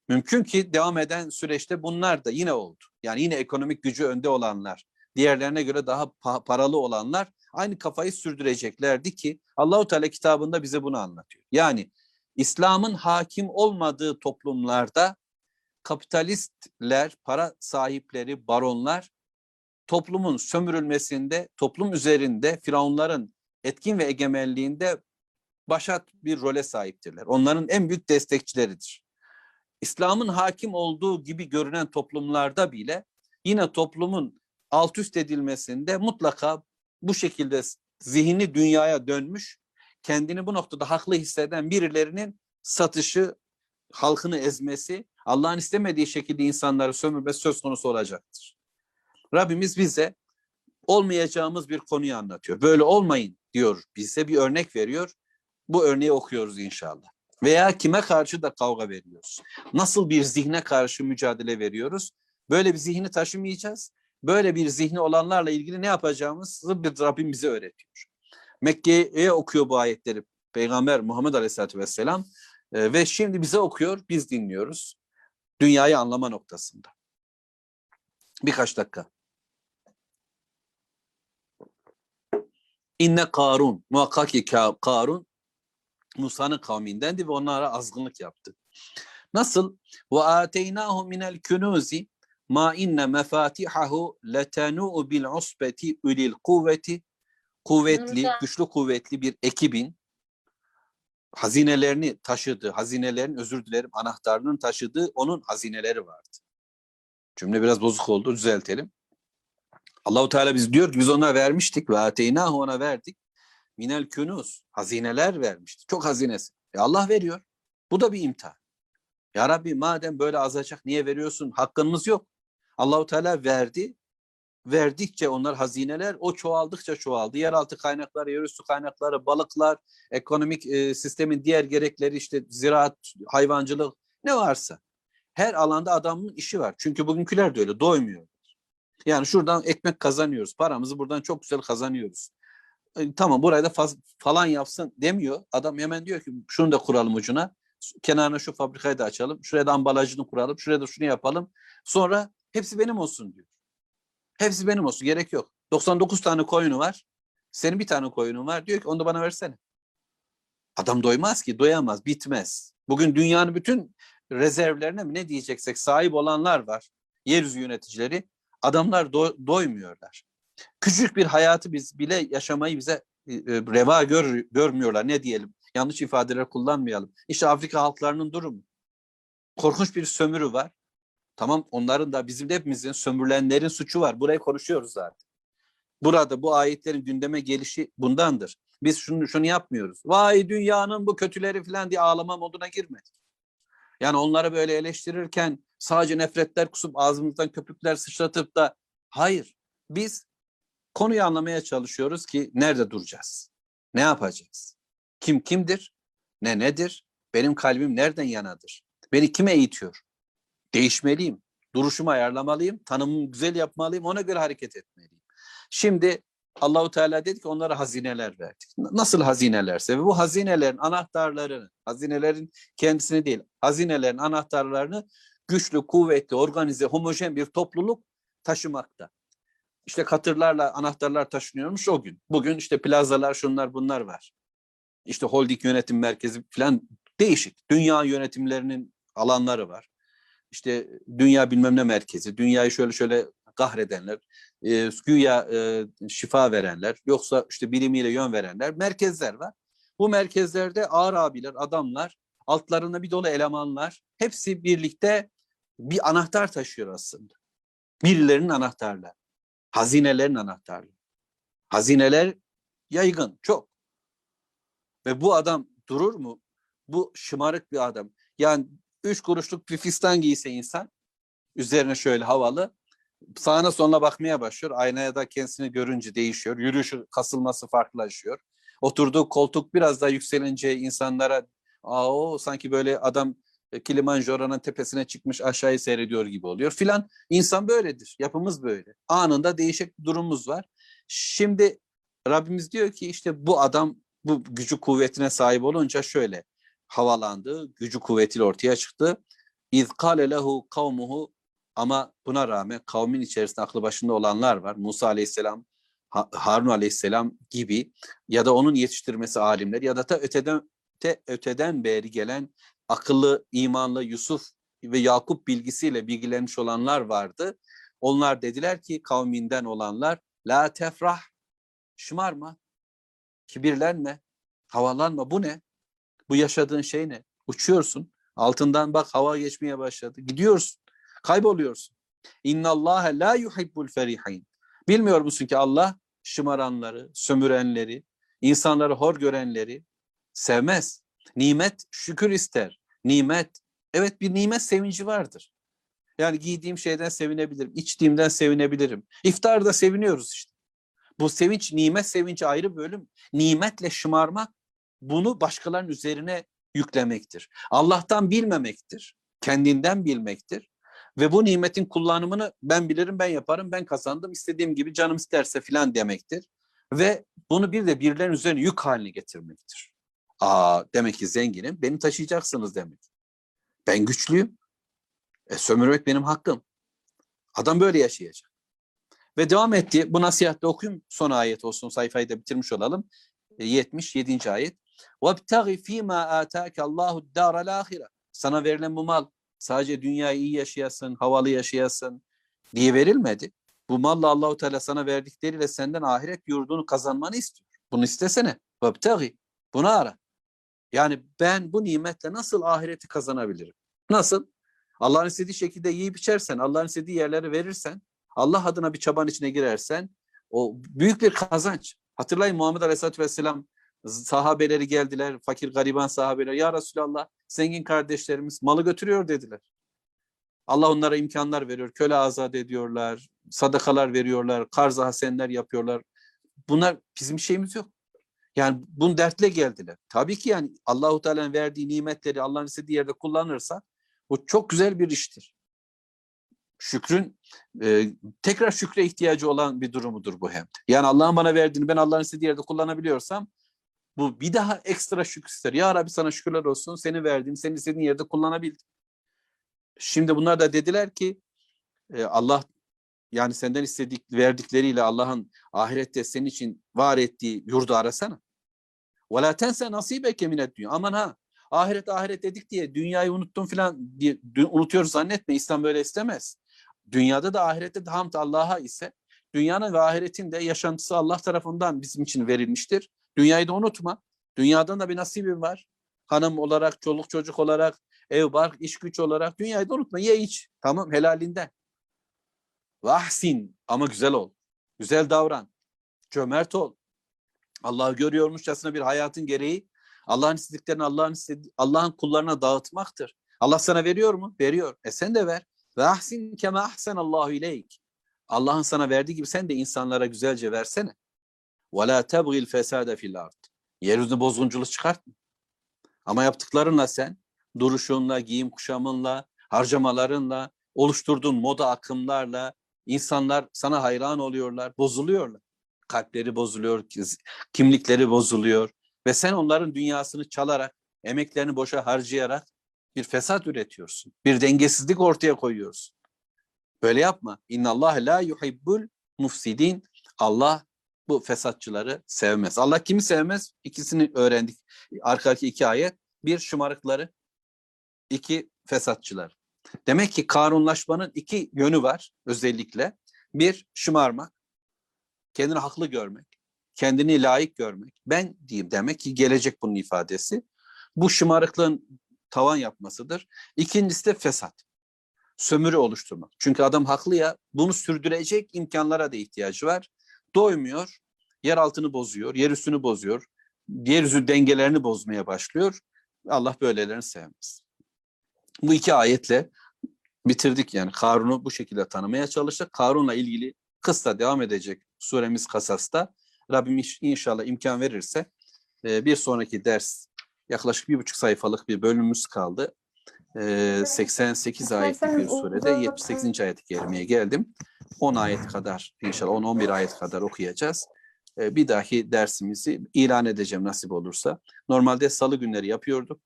Mümkün ki devam eden süreçte bunlar da yine oldu. Yani yine ekonomik gücü önde olanlar, diğerlerine göre daha pa- paralı olanlar aynı kafayı sürdüreceklerdi ki Allahu Teala kitabında bize bunu anlatıyor. Yani İslam'ın hakim olmadığı toplumlarda kapitalistler, para sahipleri, baronlar toplumun sömürülmesinde, toplum üzerinde firavunların etkin ve egemenliğinde başat bir role sahiptirler. Onların en büyük destekçileridir. İslam'ın hakim olduğu gibi görünen toplumlarda bile yine toplumun alt üst edilmesinde mutlaka bu şekilde zihni dünyaya dönmüş, kendini bu noktada haklı hisseden birilerinin satışı, halkını ezmesi, Allah'ın istemediği şekilde insanları sömürmesi söz konusu olacaktır. Rabbimiz bize olmayacağımız bir konuyu anlatıyor. Böyle olmayın diyor bize bir örnek veriyor. Bu örneği okuyoruz inşallah. Veya kime karşı da kavga veriyoruz? Nasıl bir zihne karşı mücadele veriyoruz? Böyle bir zihni taşımayacağız. Böyle bir zihni olanlarla ilgili ne yapacağımızı bir Rabbim bize öğretiyor. Mekke'ye okuyor bu ayetleri Peygamber Muhammed Aleyhisselatü Vesselam e, ve şimdi bize okuyor, biz dinliyoruz. Dünyayı anlama noktasında. Birkaç dakika. İnne Karun, muhakkak ki Karun Musa'nın kavmindendi ve onlara azgınlık yaptı. Nasıl? Ve ateynahu minel kunuzi ma inne mefatihahu letanu bil usbeti ulil kuvveti kuvvetli, güçlü kuvvetli bir ekibin hazinelerini taşıdığı, hazinelerin özür dilerim anahtarının taşıdığı onun hazineleri vardı. Cümle biraz bozuk oldu, düzeltelim. Allahu Teala biz diyor ki biz ona vermiştik ve ateynahu ona verdik. Minel künuz, hazineler vermişti. Çok hazinesi. E Allah veriyor. Bu da bir imtihan. Ya Rabbi madem böyle azacak niye veriyorsun? Hakkımız yok. Allahu Teala verdi. Verdikçe onlar hazineler o çoğaldıkça çoğaldı. Yeraltı kaynakları, yerüstü kaynakları, balıklar, ekonomik e, sistemin diğer gerekleri işte ziraat, hayvancılık ne varsa. Her alanda adamın işi var. Çünkü bugünküler de öyle doymuyor. Yani şuradan ekmek kazanıyoruz. Paramızı buradan çok güzel kazanıyoruz. E, tamam burayı da faz, falan yapsın demiyor. Adam hemen diyor ki şunu da kuralım ucuna. Kenarına şu fabrikayı da açalım. Şuraya da ambalajını kuralım. Şuraya da şunu yapalım. Sonra hepsi benim olsun diyor. Hepsi benim olsun. Gerek yok. 99 tane koyunu var. Senin bir tane koyunun var. Diyor ki onu da bana versene. Adam doymaz ki. Doyamaz. Bitmez. Bugün dünyanın bütün rezervlerine mi ne diyeceksek sahip olanlar var. Yeryüzü yöneticileri. Adamlar do doymuyorlar. Küçük bir hayatı biz bile yaşamayı bize e, reva gör, görmüyorlar. Ne diyelim? Yanlış ifadeler kullanmayalım. İşte Afrika halklarının durumu. Korkunç bir sömürü var. Tamam onların da bizim de hepimizin sömürülenlerin suçu var. Burayı konuşuyoruz zaten. Burada bu ayetlerin gündeme gelişi bundandır. Biz şunu şunu yapmıyoruz. Vay dünyanın bu kötüleri falan diye ağlama moduna girmedik. Yani onları böyle eleştirirken sadece nefretler kusup ağzımızdan köpükler sıçratıp da hayır biz konuyu anlamaya çalışıyoruz ki nerede duracağız? Ne yapacağız? Kim kimdir? Ne nedir? Benim kalbim nereden yanadır? Beni kime eğitiyor? Değişmeliyim. Duruşumu ayarlamalıyım. Tanımımı güzel yapmalıyım. Ona göre hareket etmeliyim. Şimdi Allahu Teala dedi ki onlara hazineler verdik. Nasıl hazinelerse ve bu hazinelerin anahtarlarını, hazinelerin kendisini değil, hazinelerin anahtarlarını güçlü, kuvvetli, organize, homojen bir topluluk taşımakta. İşte katırlarla anahtarlar taşınıyormuş o gün. Bugün işte plazalar şunlar bunlar var. İşte holding yönetim merkezi falan değişik. Dünya yönetimlerinin alanları var. İşte dünya bilmem ne merkezi, dünyayı şöyle şöyle kahredenler, e, güya e, şifa verenler, yoksa işte bilimiyle yön verenler, merkezler var. Bu merkezlerde ağır abiler, adamlar, altlarında bir dolu elemanlar, hepsi birlikte bir anahtar taşıyor aslında. Birilerinin anahtarları. Hazinelerin anahtarları. Hazineler yaygın, çok. Ve bu adam durur mu? Bu şımarık bir adam. Yani üç kuruşluk bir fistan giyse insan, üzerine şöyle havalı, sağına soluna bakmaya başlıyor. Aynaya da kendisini görünce değişiyor. Yürüyüşü, kasılması farklılaşıyor. Oturduğu koltuk biraz daha yükselince insanlara Aa, o sanki böyle adam e, Kilimanjaro'nun tepesine çıkmış aşağıyı seyrediyor gibi oluyor filan. İnsan böyledir. Yapımız böyle. Anında değişik bir durumumuz var. Şimdi Rabbimiz diyor ki işte bu adam bu gücü kuvvetine sahip olunca şöyle havalandı, gücü kuvvetiyle ortaya çıktı. İz kâle lehu kavmuhu ama buna rağmen kavmin içerisinde aklı başında olanlar var. Musa aleyhisselam, Harun aleyhisselam gibi ya da onun yetiştirmesi alimler ya da ta öteden, te, öteden beri gelen akıllı, imanlı Yusuf ve Yakup bilgisiyle bilgilenmiş olanlar vardı. Onlar dediler ki kavminden olanlar la tefrah şımarma, kibirlenme. Havalanma. Bu ne? Bu yaşadığın şey ne? Uçuyorsun. Altından bak hava geçmeye başladı. Gidiyorsun. Kayboluyorsun. İnna Allah la yuhibbul ferihin. Bilmiyor musun ki Allah şımaranları, sömürenleri, insanları hor görenleri sevmez. Nimet şükür ister. Nimet, evet bir nimet sevinci vardır. Yani giydiğim şeyden sevinebilirim, içtiğimden sevinebilirim. İftarda seviniyoruz işte. Bu sevinç, nimet sevinci ayrı bölüm. Nimetle şımarmak bunu başkalarının üzerine yüklemektir. Allah'tan bilmemektir. Kendinden bilmektir. Ve bu nimetin kullanımını ben bilirim, ben yaparım, ben kazandım, istediğim gibi canım isterse filan demektir. Ve bunu bir de birilerinin üzerine yük haline getirmektir. Aa demek ki zenginim, beni taşıyacaksınız demek. Ben güçlüyüm. E, sömürmek benim hakkım. Adam böyle yaşayacak. Ve devam etti. Bu nasihatte okuyayım. Son ayet olsun. Sayfayı da bitirmiş olalım. E, 77. ayet. وَابْتَغِ ف۪ي مَا آتَاكَ اللّٰهُ الدَّارَ الْآخِرَةِ Sana verilen bu mal sadece dünyayı iyi yaşayasın, havalı yaşayasın diye verilmedi. Bu malla Allahu Teala sana verdikleriyle senden ahiret yurdunu kazanmanı istiyor. Bunu istesene. وَابْتَغِ Bunu ara. Yani ben bu nimetle nasıl ahireti kazanabilirim? Nasıl? Allah'ın istediği şekilde yiyip içersen, Allah'ın istediği yerlere verirsen, Allah adına bir çaban içine girersen o büyük bir kazanç. Hatırlayın Muhammed Aleyhisselatü Vesselam sahabeleri geldiler, fakir gariban sahabeler. Ya Resulallah zengin kardeşlerimiz malı götürüyor dediler. Allah onlara imkanlar veriyor. Köle azat ediyorlar, sadakalar veriyorlar, karza hasenler yapıyorlar. Bunlar bizim şeyimiz yok. Yani bunu dertle geldiler. Tabii ki yani Allahu Teala'nın verdiği nimetleri Allah'ın istediği yerde kullanırsa bu çok güzel bir iştir. Şükrün e, tekrar şükre ihtiyacı olan bir durumudur bu hem. Yani Allah'ın bana verdiğini ben Allah'ın istediği yerde kullanabiliyorsam bu bir daha ekstra şükür ister. Ya Rabbi sana şükürler olsun seni verdiğim, senin istediğin yerde kullanabildim. Şimdi bunlar da dediler ki e, Allah yani senden istedik verdikleriyle Allah'ın ahirette senin için var ettiği yurdu arasana. Ve la tense nasibeke minet. Aman ha ahiret ahiret dedik diye dünyayı unuttum filan diye unutuyoruz zannetme. İslam böyle istemez. Dünyada da ahirette de hamd Allah'a ise dünyanın ve ahiretin de yaşantısı Allah tarafından bizim için verilmiştir. Dünyayı da unutma. Dünyadan da bir nasibin var. Hanım olarak, çoluk çocuk olarak, ev, bark, iş güç olarak dünyayı da unutma. Ye iç. Tamam helalinden. Vahsin ama güzel ol. Güzel davran. Cömert ol. Allah'ı görüyormuşçasına bir hayatın gereği Allah'ın istediklerini Allah'ın istedi Allah'ın kullarına dağıtmaktır. Allah sana veriyor mu? Veriyor. E sen de ver. Ve ahsin kema ahsen Allahu ileyk. Allah'ın sana verdiği gibi sen de insanlara güzelce versene. Ve la tebgil fesade fil ard. Yeryüzünde bozgunculuk çıkartma. Ama yaptıklarınla sen duruşunla, giyim kuşamınla, harcamalarınla, oluşturduğun moda akımlarla insanlar sana hayran oluyorlar, bozuluyorlar. Kalpleri bozuluyor, kimlikleri bozuluyor ve sen onların dünyasını çalarak, emeklerini boşa harcayarak bir fesat üretiyorsun. Bir dengesizlik ortaya koyuyorsun. Böyle yapma. İnna Allah la yuhibbul mufsidin. Allah bu fesatçıları sevmez. Allah kimi sevmez? İkisini öğrendik. Arkadaki iki ayet. Bir şımarıkları, iki fesatçılar. Demek ki kanunlaşmanın iki yönü var özellikle. Bir şımarmak, kendini haklı görmek, kendini layık görmek. Ben diyeyim demek ki gelecek bunun ifadesi. Bu şımarıklığın tavan yapmasıdır. İkincisi de fesat. Sömürü oluşturmak. Çünkü adam haklı ya bunu sürdürecek imkanlara da ihtiyacı var. Doymuyor, yer altını bozuyor, yer üstünü bozuyor, yeryüzü dengelerini bozmaya başlıyor. Allah böylelerini sevmez. Bu iki ayetle bitirdik yani Karun'u bu şekilde tanımaya çalıştık. Karun'la ilgili kısa devam edecek suremiz Kasas'ta. Rabbim inşallah imkan verirse e, bir sonraki ders yaklaşık bir buçuk sayfalık bir bölümümüz kaldı. 88 ayetlik bir surede 78. ayet-i kerimeye geldim. 10 ayet kadar inşallah 10-11 ayet kadar okuyacağız. Bir dahaki dersimizi ilan edeceğim nasip olursa. Normalde salı günleri yapıyorduk.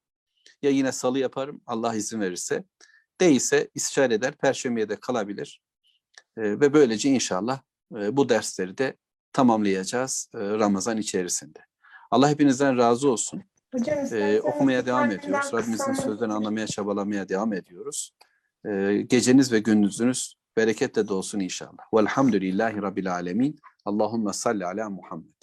Ya yine salı yaparım Allah izin verirse. Değilse istişare eder, perşembeye de kalabilir. Ve böylece inşallah bu dersleri de tamamlayacağız Ramazan içerisinde. Allah hepinizden razı olsun. Hocam Ee, okumaya devam ediyoruz. Rabbimizin sözlerini anlamaya, çabalamaya devam ediyoruz. Ee, geceniz ve gündüzünüz bereketle dolsun inşallah. Velhamdülillahi Rabbil alemin. Allahümme salli ala Muhammed.